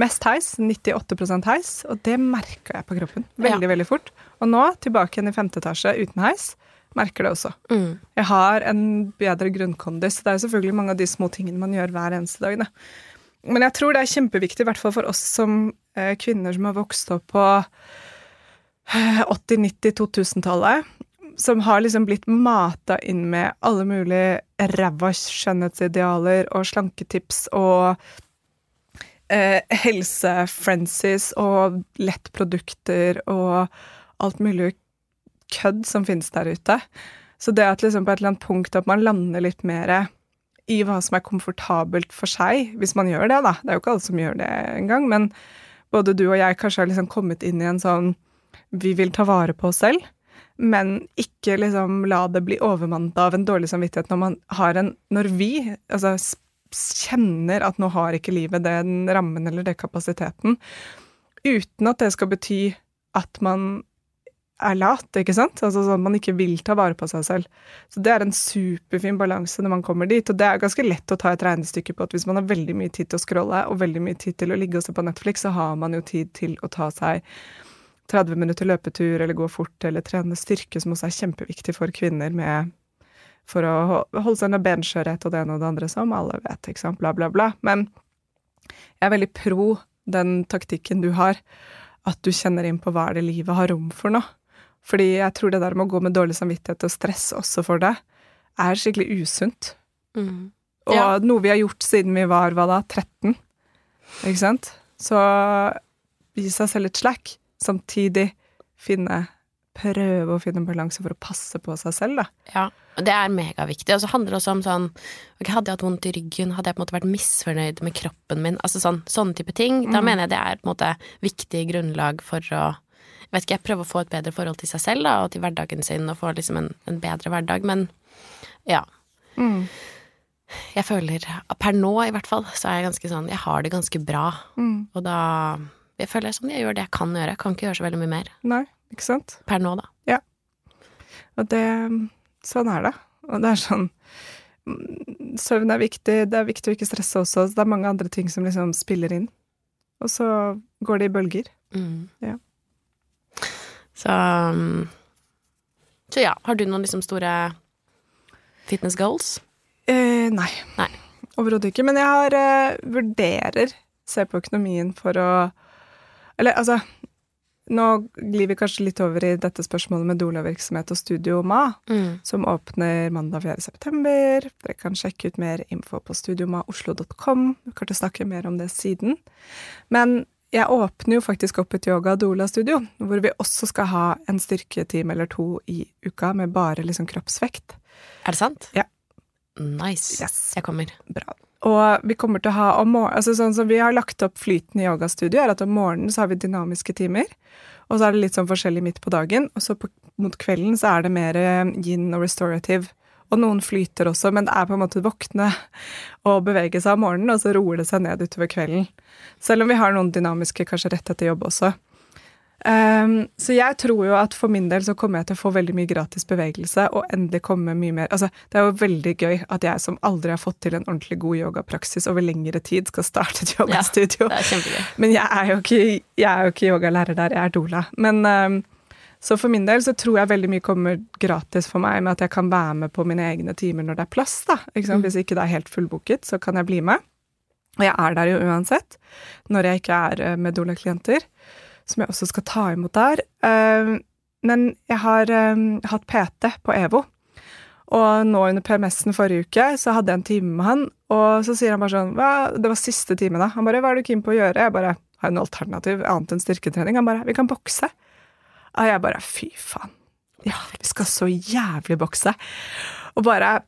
Mest heis, 98% heis, og det merka jeg på kroppen veldig, veldig fort. Og nå, tilbake igjen i femte etasje uten heis, merker det også. Mm. Jeg har en bedre grunnkondis. Det er jo selvfølgelig mange av de små tingene man gjør hver eneste dag. Da. Men jeg tror det er kjempeviktig, i hvert fall for oss som eh, kvinner som har vokst opp på eh, 80-, 90-, 2000-tallet, som har liksom blitt mata inn med alle mulige ræva skjønnhetsidealer og slanketips og eh, helsefrenzies og lettprodukter og alt mulig kødd som finnes der ute. Så det at liksom på et eller annet punkt at man lander litt mer i hva som er komfortabelt for seg, hvis man gjør det, da. Det er jo ikke alle som gjør det engang, men både du og jeg kanskje har liksom kommet inn i en sånn Vi vil ta vare på oss selv, men ikke liksom la det bli overmannet av en dårlig samvittighet når man har en Når vi altså kjenner at nå har ikke livet den rammen eller den kapasiteten, uten at det skal bety at man er lat, ikke sant? Altså sånn at man ikke vil ta vare på seg selv. Så det er en superfin balanse når man kommer dit, og det er ganske lett å ta et regnestykke på at hvis man har veldig mye tid til å scrolle og veldig mye tid til å ligge og se på Netflix, så har man jo tid til å ta seg 30 minutter løpetur eller gå fort eller trene styrke, som også er kjempeviktig for kvinner med for å holde seg med benskjørhet og det ene og det andre, som alle vet, ikke sant, bla, bla, bla. Men jeg er veldig pro den taktikken du har, at du kjenner inn på hva er det livet har rom for nå. Fordi jeg tror det der med å gå med dårlig samvittighet og stress også for deg, er skikkelig usunt. Mm. Og Ja. noe vi har gjort siden vi var, hva da, 13? Ikke sant? Så gi seg selv et slack, samtidig finne prøve å finne en balanse for å passe på seg selv, da. Ja, og det er megaviktig. Og så handler det også om sånn ok, Hadde jeg hatt vondt i ryggen, hadde jeg på en måte vært misfornøyd med kroppen min, altså sånn, sånne type ting. Da mener jeg det er på en måte viktig grunnlag for å vet ikke, jeg prøver å få et bedre forhold til seg selv da, og til hverdagen sin, og få liksom en, en bedre hverdag, men ja. Mm. Jeg føler, per nå i hvert fall, så er jeg ganske sånn Jeg har det ganske bra, Mm. og da Jeg føler sånn, jeg gjør det jeg kan gjøre. Jeg kan ikke gjøre så veldig mye mer. Nei, ikke sant? Per nå, da. Ja. Og det Sånn er det. Og det er sånn Søvn er viktig, det er viktig å ikke stresse også. så Det er mange andre ting som liksom spiller inn. Og så går det i bølger. Mm. Ja. Så um, Så ja, har du noen liksom store fitness goals? Eh, nei. Nei. Overhodet ikke. Men jeg har eh, vurderer Se på økonomien for å Eller altså Nå glir vi kanskje litt over i dette spørsmålet med doula-virksomhet og Studio Ma, Mm. som åpner mandag 4. september. Dere kan sjekke ut mer info på studiomaoslo.com. Vi kan snakke mer om det siden. Men jeg åpner jo faktisk opp et yoga- og doula-studio, hvor vi også skal ha en styrketime eller to i uka med bare liksom kroppsvekt. Er det sant? Ja. Nice. Yes. Jeg kommer. Bra. Og vi kommer til å ha om morgenen, altså sånn som vi har lagt opp flyten i yogastudio, er at om morgenen så har vi dynamiske timer, og så er det litt sånn forskjellig midt på dagen, og så på, mot kvelden så er det mer eh, yin og restorative. Og noen flyter også, men det er på en måte våkne og bevege seg om morgenen, og så roer det seg ned utover kvelden. Selv om vi har noen dynamiske kanskje rett etter jobb også. Um, så jeg tror jo at for min del så kommer jeg til å få veldig mye gratis bevegelse, og endelig komme mye mer Altså, det er jo veldig gøy at jeg som aldri har fått til en ordentlig god yogapraksis over lengre tid, skal starte et yogastudio. Er. Men jeg er jo ikke, jeg er jo ikke yogalærer der, jeg er doula. Men ehm, så for min del så tror jeg veldig mye kommer gratis for meg med at jeg kan være med på mine egne timer når det er plass, da. Ikke sant? Hvis ikke det er helt fullbooket, så kan jeg bli med. Og jeg er der jo uansett, når jeg ikke er eh, med doula-klienter, som jeg også skal ta imot der. Ehm, men jeg har ehm, hatt PT på EVO. Og nå under PMS-en forrige uke så hadde jeg en time med han, og så sier han bare sånn Hva? Det var siste time, da. Han bare 'Hva er du keen på å gjøre?' Jeg bare har jeg noe alternativ annet enn styrketrening. Han bare 'Vi kan bokse'. Og jeg bare 'Fy faen'. Ja, vi skal så jævlig bokse. Og bare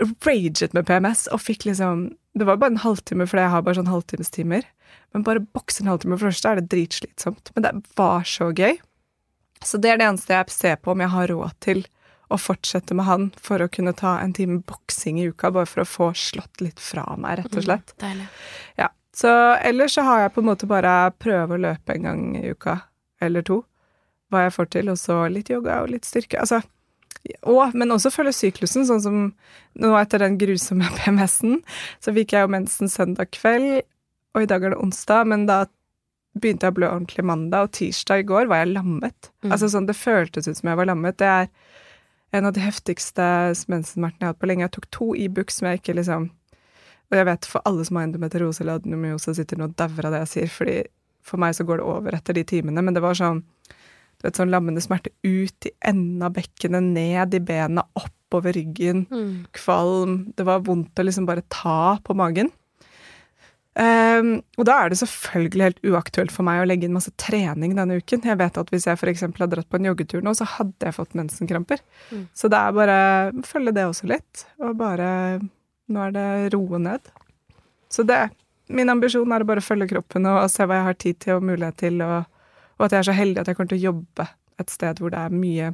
raget med PMS og fikk liksom Det var bare en halvtime, for jeg har bare sånn halvtimestimer. Men bare bokse en halvtime for det første er det dritslitsomt. Men det var så gøy. Så det er det eneste jeg ser på om jeg har råd til å fortsette med han for å kunne ta en time boksing i uka, bare for å få slått litt fra meg, rett og slett. Deilig. Ja. Så ellers så har jeg på en måte bare prøve å løpe en gang i uka, eller to, hva jeg får til, og så litt yoga og litt styrke. Altså, og, men også følge syklusen, sånn som nå etter den grusomme *laughs* PMS-en, så fikk jeg jo mensen søndag kveld, og i dag er det onsdag, men da begynte jeg å blø ordentlig mandag, og tirsdag i går var jeg lammet. Mm. Altså sånn, det føltes ut som jeg var lammet. Det er en av de heftigste mensensmertene jeg har hatt på lenge. Jeg tok to Ibux som jeg ikke liksom Og jeg vet for alle som har endometriose eller adenomyose, sitter nå og dauer av det jeg sier, fordi for meg så går det over etter de timene, men det var sånn du vet, sånn lammende smerte ut i enden av bekkenet, ned i bena, oppover ryggen, Mm. kvalm. Det var vondt å liksom bare ta på magen. Um, og da er det selvfølgelig helt uaktuelt for meg å legge inn masse trening denne uken. Jeg vet at hvis jeg f.eks. hadde dratt på en joggetur nå, så hadde jeg fått mensenkramper. Mm. Så det er bare følge det også litt, og bare Nå er det roe ned. Så det Min ambisjon er å bare følge kroppen og se hva jeg har tid til og mulighet til, og, og at jeg er så heldig at jeg kommer til å jobbe et sted hvor det er mye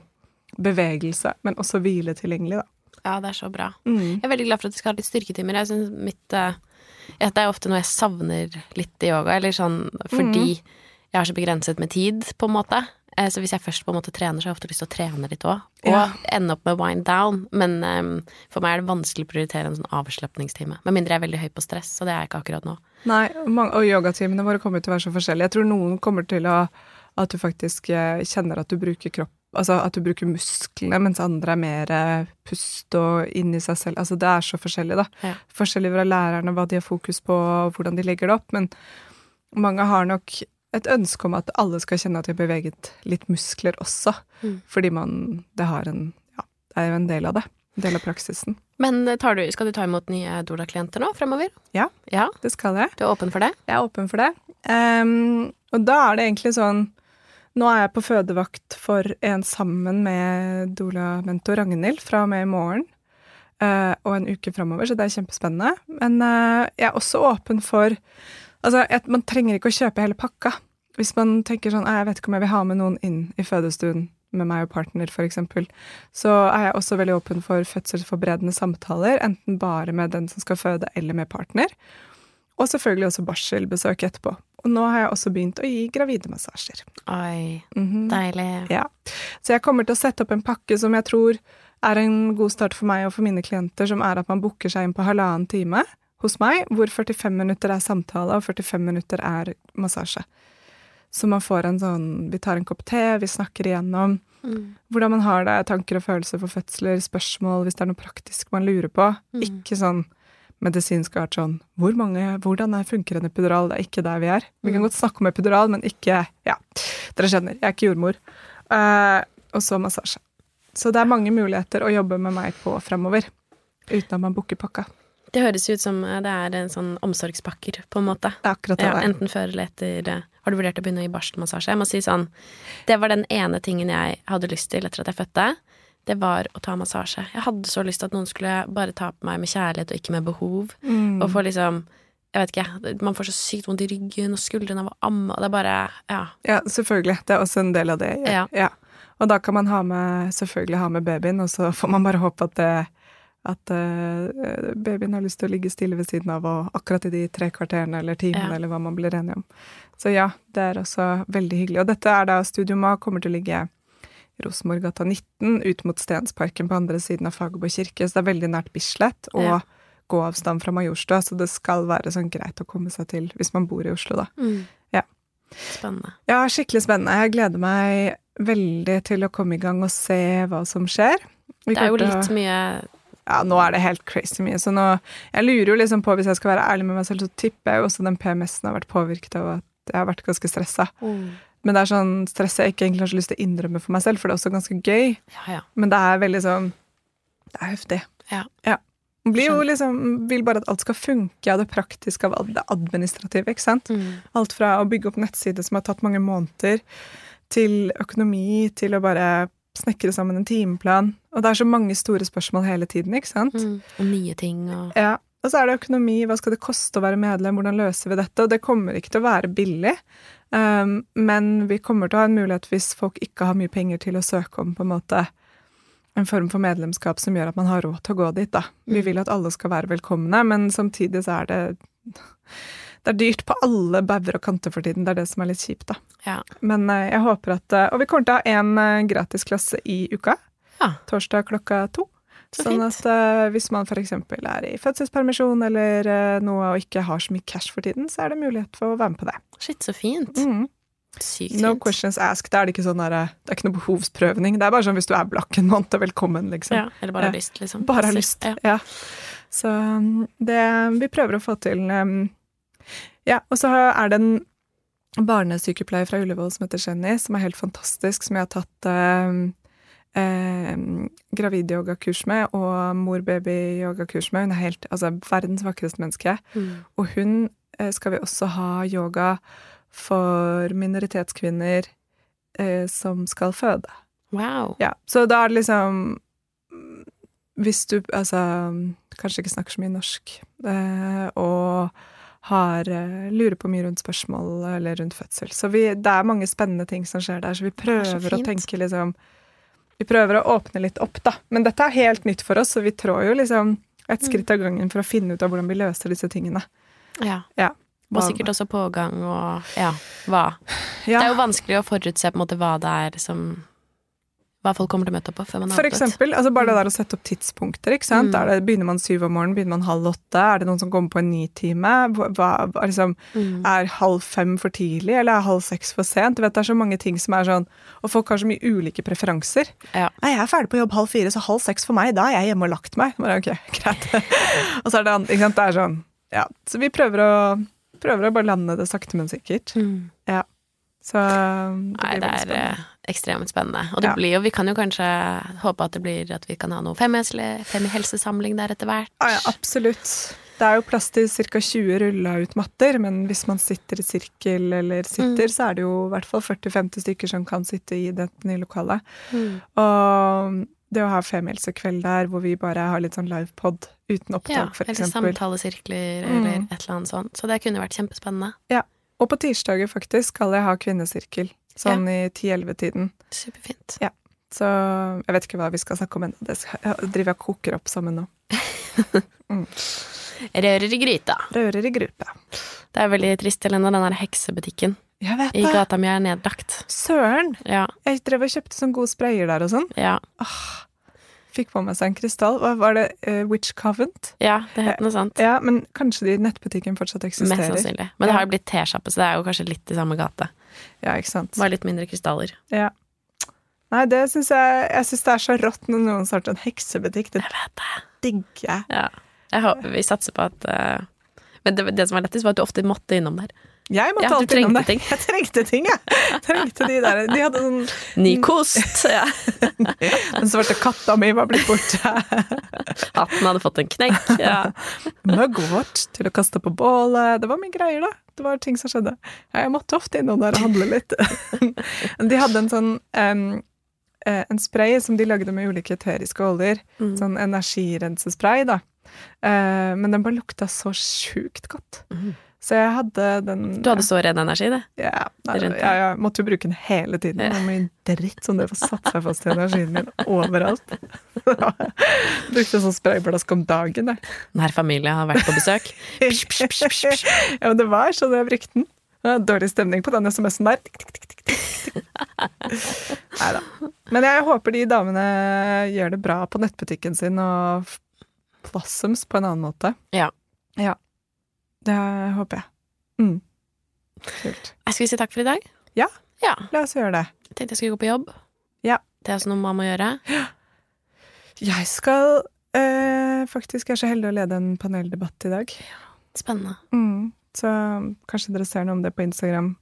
bevegelse, men også hvile tilgjengelig, da. Ja, det er så bra. Mm. Jeg er veldig glad for at du skal ha litt styrketimer. Jeg synes mitt eh, Det er ofte noe jeg savner litt i yoga, eller sånn fordi jeg har så begrenset med tid, på en måte. Eh, Så hvis jeg først på en måte trener, så har jeg ofte lyst til å trene litt òg. Og Ja. ende opp med wind down. Men um, for meg er det vanskelig å prioritere en sånn avslapningstime. Med mindre jeg er veldig høy på stress, og det er jeg ikke akkurat nå. Nei, og yogatimene våre kommer til å være så forskjellige. Jeg tror noen kommer til å At du faktisk eh, kjenner at du bruker kropp Altså at du bruker musklene, mens andre er mer eh, pust og inn i seg selv. Altså det er så forskjellig, da. Ja. Forskjellig fra lærerne, hva de har fokus på, og hvordan de legger det opp. Men mange har nok et ønske om at alle skal kjenne at de har beveget litt muskler også. Mm. Fordi man Det har en Ja, det er jo en del av det. En del av praksisen. Men eh, tar du, skal du ta imot nye Dola-klienter nå fremover? Ja. Ja, Det skal jeg. Du er åpen for det? Jeg er åpen for det. Um, og da er det egentlig sånn Nå er jeg på fødevakt for en sammen med doula-mentor Ragnhild fra og med i morgen. uh, og en uke framover, så det er kjempespennende. Men uh, jeg er også åpen for Altså, et, man trenger ikke å kjøpe hele pakka. Hvis man tenker sånn Jeg vet ikke om jeg vil ha med noen inn i fødestuen med meg og partner, f.eks., så er jeg også veldig åpen for fødselsforberedende samtaler, enten bare med den som skal føde, eller med partner. Og selvfølgelig også barselbesøk etterpå. Og nå har jeg også begynt å gi gravide massasjer. Oi, Mhm. deilig. Ja. Så jeg kommer til å sette opp en pakke som jeg tror er en god start for meg og for mine klienter, som er at man booker seg inn på halvannen time hos meg, hvor 45 minutter er samtale og 45 minutter er massasje. Så man får en sånn Vi tar en kopp te, vi snakker igjennom Mm. hvordan man har det, tanker og følelser for fødsler, spørsmål hvis det er noe praktisk man lurer på. Mm. Ikke sånn medisinsk art sånn hvor mange, Hvordan er- funker en epidural? Det er ikke der vi er. Vi kan Mm. godt snakke om epidural, men ikke Ja, dere skjønner. Jeg er ikke jordmor. Uh, og så massasje. Så det er mange muligheter å jobbe med meg på fremover. Uten at man booker pakka. Det høres ut som eh, det er en sånn omsorgspakker, på en måte. Det er akkurat det Ja, enten før eller etter eh, Har du vurdert å begynne å gi barselmassasje? Jeg må si sånn Det var den ene tingen jeg hadde lyst til etter at jeg fødte. Det var å ta massasje. Jeg hadde så lyst til at noen skulle bare ta på meg med kjærlighet og ikke med behov. Mm. Og få liksom Jeg vet ikke. Man får så sykt vondt i ryggen og skuldrene av å amme, det er bare Ja. Ja, selvfølgelig. Det er også en del av det. Ja. Og da kan man ha med, selvfølgelig ha med babyen, og så får man bare håpe at, det, at uh, babyen har lyst til å ligge stille ved siden av, og akkurat i de tre kvarterene eller timene, Ja. eller hva man blir enige om. Så ja, det er også veldig hyggelig. Og dette er da Studio Ma kommer til å ligge Rosenborggata 19, ut mot Stensparken på andre siden av Fagerborg kirke, så det er veldig nært Bislett, og Ja. gåavstand fra Majorstua, så det skal være sånn greit å komme seg til hvis man bor i Oslo, da. Mm. Ja. Spennende. Ja, skikkelig spennende. Jeg gleder meg veldig til å komme i gang og se hva som skjer. Vi Det er jo litt å- mye Ja, nå er det helt crazy mye, så nå Jeg lurer jo liksom på, hvis jeg skal være ærlig med meg selv, så tipper jeg jo også den PMS-en har vært påvirket av at jeg har vært ganske stressa. mm. Men det er sånn stress jeg ikke egentlig har så lyst til å innrømme for meg selv, for det er også ganske gøy. Ja, ja. Men det er veldig sånn Det er heftig. Ja. Man blir jo liksom Vil bare at alt skal funke av det praktiske, av det administrative, ikke sant? Mm. Alt fra å bygge opp nettsider som har tatt mange måneder, til økonomi, til å bare snekre sammen en timeplan. Og det er så mange store spørsmål hele tiden, ikke sant? Mm. Og nye ting og Ja. Og så er det økonomi, hva skal det koste å være medlem, hvordan løser vi dette? Og det kommer ikke til å være billig, um, men vi kommer til å ha en mulighet hvis folk ikke har mye penger til å søke om på en måte en form for medlemskap som gjør at man har råd til å gå dit, da. Vi Mm. vil at alle skal være velkomne, men samtidig så er det det er dyrt på alle bauger og kanter for tiden. Det er det som er litt kjipt, da. Ja. Men eh, jeg håper at eh, Og vi kommer til å ha én gratisklasse i uka. Ja. Torsdag klokka to. Så sånn fint. at uh, hvis man f.eks. er i fødselspermisjon eller uh, noe og ikke har så mye cash for tiden, så er det mulighet for å være med på det. Shit, så fint. Mm. Sykt No questions asked. Da er det ikke sånn der, eh, det er ikke noe behovsprøvning. Det er bare sånn hvis du er blakk en måned, velkommen, liksom. Ja, eller bare har Ja. lyst, liksom. Bare har lyst. Ja. Ja. Så um, det Vi prøver å få til um, Ja, og så er det en barnesykepleier fra Ullevål som heter Jenny, som er helt fantastisk, som jeg har tatt um, um, gravid-yogakurs med, og mor-baby-yogakurs med. Hun er helt, altså verdens vakreste menneske. Mm. Og hun eh, skal vi også ha yoga for minoritetskvinner eh, som skal føde. Wow. Ja, så da er det liksom Hvis du altså kanskje ikke snakker så mye norsk, eh, og har eh, lurer på mye rundt spørsmål eller rundt fødsel. Så vi, det er mange spennende ting som skjer der, så vi prøver så å tenke liksom Vi prøver å åpne litt opp, da. Men dette er helt nytt for oss, så vi trår jo liksom et skritt av gangen for å finne ut av hvordan vi løser disse tingene. Ja. Ja. Og sikkert også pågang og ja, hva. Det er jo vanskelig å forutse på en måte hva det er som Hva folk kommer til å møte opp på før man har For eksempel, altså bare det der å sette opp tidspunkter. ikke sant? Mm. Det, begynner man syv om morgenen, begynner man halv åtte? Er det noen som kommer på en nitime? Hva, hva, liksom, Mm. er halv fem for tidlig, eller er halv seks for sent? Du vet, Det er så mange ting som er sånn Og folk har så mye ulike preferanser. Ja. Nei, jeg er ferdig på jobb halv fire, så halv seks for meg, da er jeg hjemme og lagt meg. Bare, ok, *laughs* greit. og så er det, an- ikke sant, det er sånn Ja. Så vi prøver å, prøver å bare lande det sakte, men sikkert. Mm. Ja. Så det Nei, blir det veldig er spennende. Ekstremt spennende. Og det Ja. blir jo, vi kan jo kanskje håpe at det blir at vi kan ha noe femhelsesamling der etter hvert. Ja, ja, absolutt. Det er jo plass til ca. 20 rulla ut matter, men hvis man sitter i sirkel eller sitter, så er det jo i hvert fall 40-50 stykker som kan sitte i det nye lokalet. Mm. Og det å ha femhelsekveld der hvor vi bare har litt sånn livepod uten Ja, opptak, for eller eksempel. samtalesirkler Mm. eller et eller annet sånt. Så det kunne vært kjempespennende. Og på tirsdager faktisk skal jeg ha kvinnesirkel. Sånn i 10-11-tiden. Superfint. Så jeg vet ikke hva vi skal snakke om ennå. Det driver jeg og koker opp sammen nå. *laughs* Rører i gryta. Rører i gryta. Det er veldig trist, Helena, den der heksebutikken Jeg vet i gata mi er nedlagt. Søren! Ja, Jeg drev og kjøpte sånne gode sprayer der og sånn. ja, Fikk på meg seg en krystall. Hva var det? Uh, Witch Covent? ja, det het noe sånt. Ja, men kanskje de nettbutikken fortsatt Mest eksisterer. sannsynlig. Men det Ja. har jo blitt tesjappe, så det er jo kanskje litt i samme gate. Ja, ikke sant. Bare litt mindre krystaller. Ja. Nei, det syns jeg Jeg syns det er så rått når noen starter en heksebutikk. Det Jeg vet det. digger jeg. Ja. Jeg håper vi satser på at uh, Men det, det som var lettest, var at du ofte måtte innom der. Jeg måtte Ja, alltid innom det. ting. Jeg trengte ting, jeg. Trengte de der. De hadde sånn *laughs* Ny kost! *laughs* Ja. Den svarte katta mi var blitt borte. *laughs* Hatten hadde fått en knekk. Ja. Mugwort til å kaste på bålet. Det var mye greier, da. Det var ting som skjedde. Jeg måtte ofte innom der og handle litt. De hadde en sånn eh, en spray som de lagde med ulike eteriske oljer. Mm. Sånn energirensespray, da. Eh, men den bare lukta så sjukt godt. Mm. Så jeg hadde den Du hadde så ren energi, det. ja, ja, jeg måtte jo bruke den hele tiden. Det var mye dritt som det får satt seg fast i energien min overalt. *laughs* Brukte sånn sprayflaske om dagen, jeg. Nær familie har vært på besøk. Psh, psh, psh, psh. Ja, men det var sånn jeg brukte den. Dårlig stemning på den SMS-en der. Nei. Neida. Men jeg håper de damene gjør det bra på nettbutikken sin og plassums blossoms på en annen måte. Ja. Ja. Det håper jeg. Mm. Kult. Jeg skal vi si takk for i dag? Ja. ja. La oss gjøre det. Jeg tenkte jeg skulle gå på jobb. Ja. Det er også noe man må gjøre. Jeg skal eh, faktisk er så heldig å lede en paneldebatt i dag. Spennende. Mm. Så kanskje dere ser noe om det på Instagram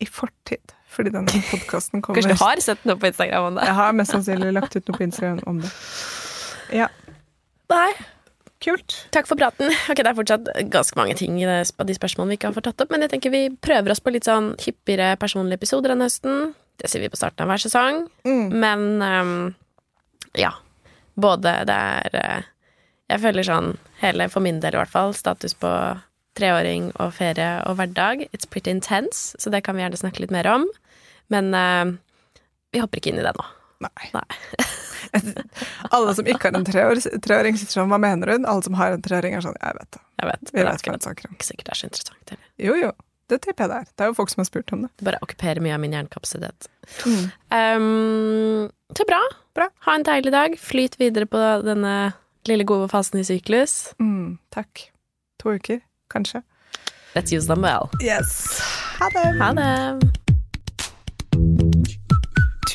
i fortid. Fordi denne *laughs* podkasten kommer Kanskje du har sett noe på Instagram om det? Jeg har mest sannsynlig lagt ut noe på Instagram om det. Ja, Nei. Kult. Takk for praten. *laughs* Ok, Det er fortsatt ganske mange ting i de spørsmålene vi ikke har fått tatt opp, men jeg tenker vi prøver oss på litt sånn hyppigere personlige episoder denne høsten. Det sier vi på starten av hver sesong. Mm. Men um, ja. Både det er eh, Jeg føler sånn hele, for min del i hvert fall, status på treåring og ferie og hverdag. It's pretty intense, så det kan vi gjerne snakke litt mer om. Men uh, vi hopper ikke inn i det nå. Nei. Nei. *laughs* Alle som ikke har en treår, treåring, sitter sånn Hva mener hun? Alle som har en treåring, er sånn Jeg vet det. Jeg vet. Vi vet hva hun snakker om. ikke sikkert det er så interessant heller. Jo, jo. Det tipper jeg det er. Det er jo folk som har spurt om det. Det bare okkuperer mye av min hjernekapasitet. Mm. Um, så bra. Bra. Ha en deilig dag. Flyt videre på denne lille gode fasen i syklus. Mm, takk. To uker, kanskje. Let's use them well. Yes. Ha det. Ha det.